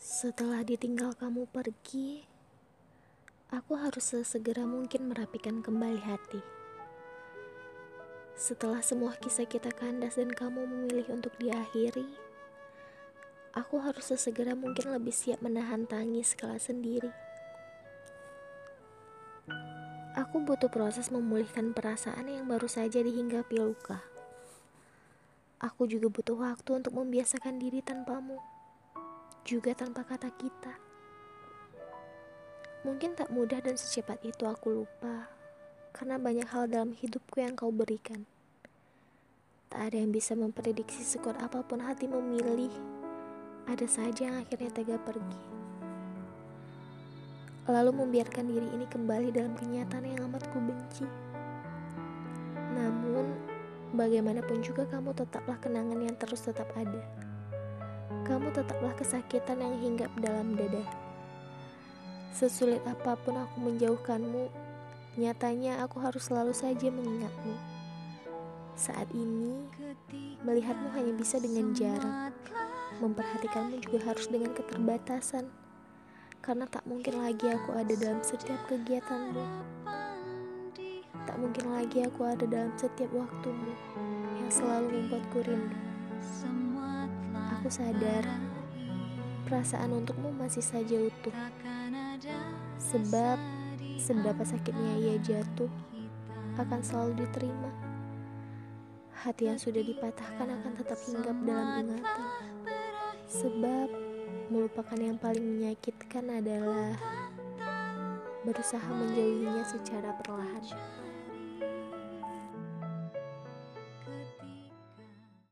Setelah ditinggal kamu pergi, aku harus sesegera mungkin merapikan kembali hati. Setelah semua kisah kita kandas dan kamu memilih untuk diakhiri, aku harus sesegera mungkin lebih siap menahan tangis kala sendiri. Aku butuh proses memulihkan perasaan yang baru saja dihinggapi luka. Aku juga butuh waktu untuk membiasakan diri tanpamu juga tanpa kata kita. Mungkin tak mudah dan secepat itu aku lupa, karena banyak hal dalam hidupku yang kau berikan. Tak ada yang bisa memprediksi sekuat apa pun hati memilih, ada saja yang akhirnya tega pergi. Lalu membiarkan diri ini kembali dalam kenyataan yang amat ku benci. Namun, bagaimanapun juga kamu tetaplah kenangan yang terus tetap ada kamu tetaplah kesakitan yang hinggap dalam dada. Sesulit apa pun aku menjauhkanmu, nyatanya aku harus selalu saja mengingatmu. Saat ini, melihatmu hanya bisa dengan jarak. Memperhatikanmu juga harus dengan keterbatasan. Karena tak mungkin lagi aku ada dalam setiap kegiatanmu. Tak mungkin lagi aku ada dalam setiap waktumu yang selalu membuatku rindu. Aku sadar perasaan untukmu masih saja utuh. Sebab seberapa sakitnya ia jatuh akan selalu diterima. Hati yang sudah dipatahkan akan tetap hinggap dalam ingatan. Sebab melupakan yang paling menyakitkan adalah berusaha menjauhinya secara perlahan.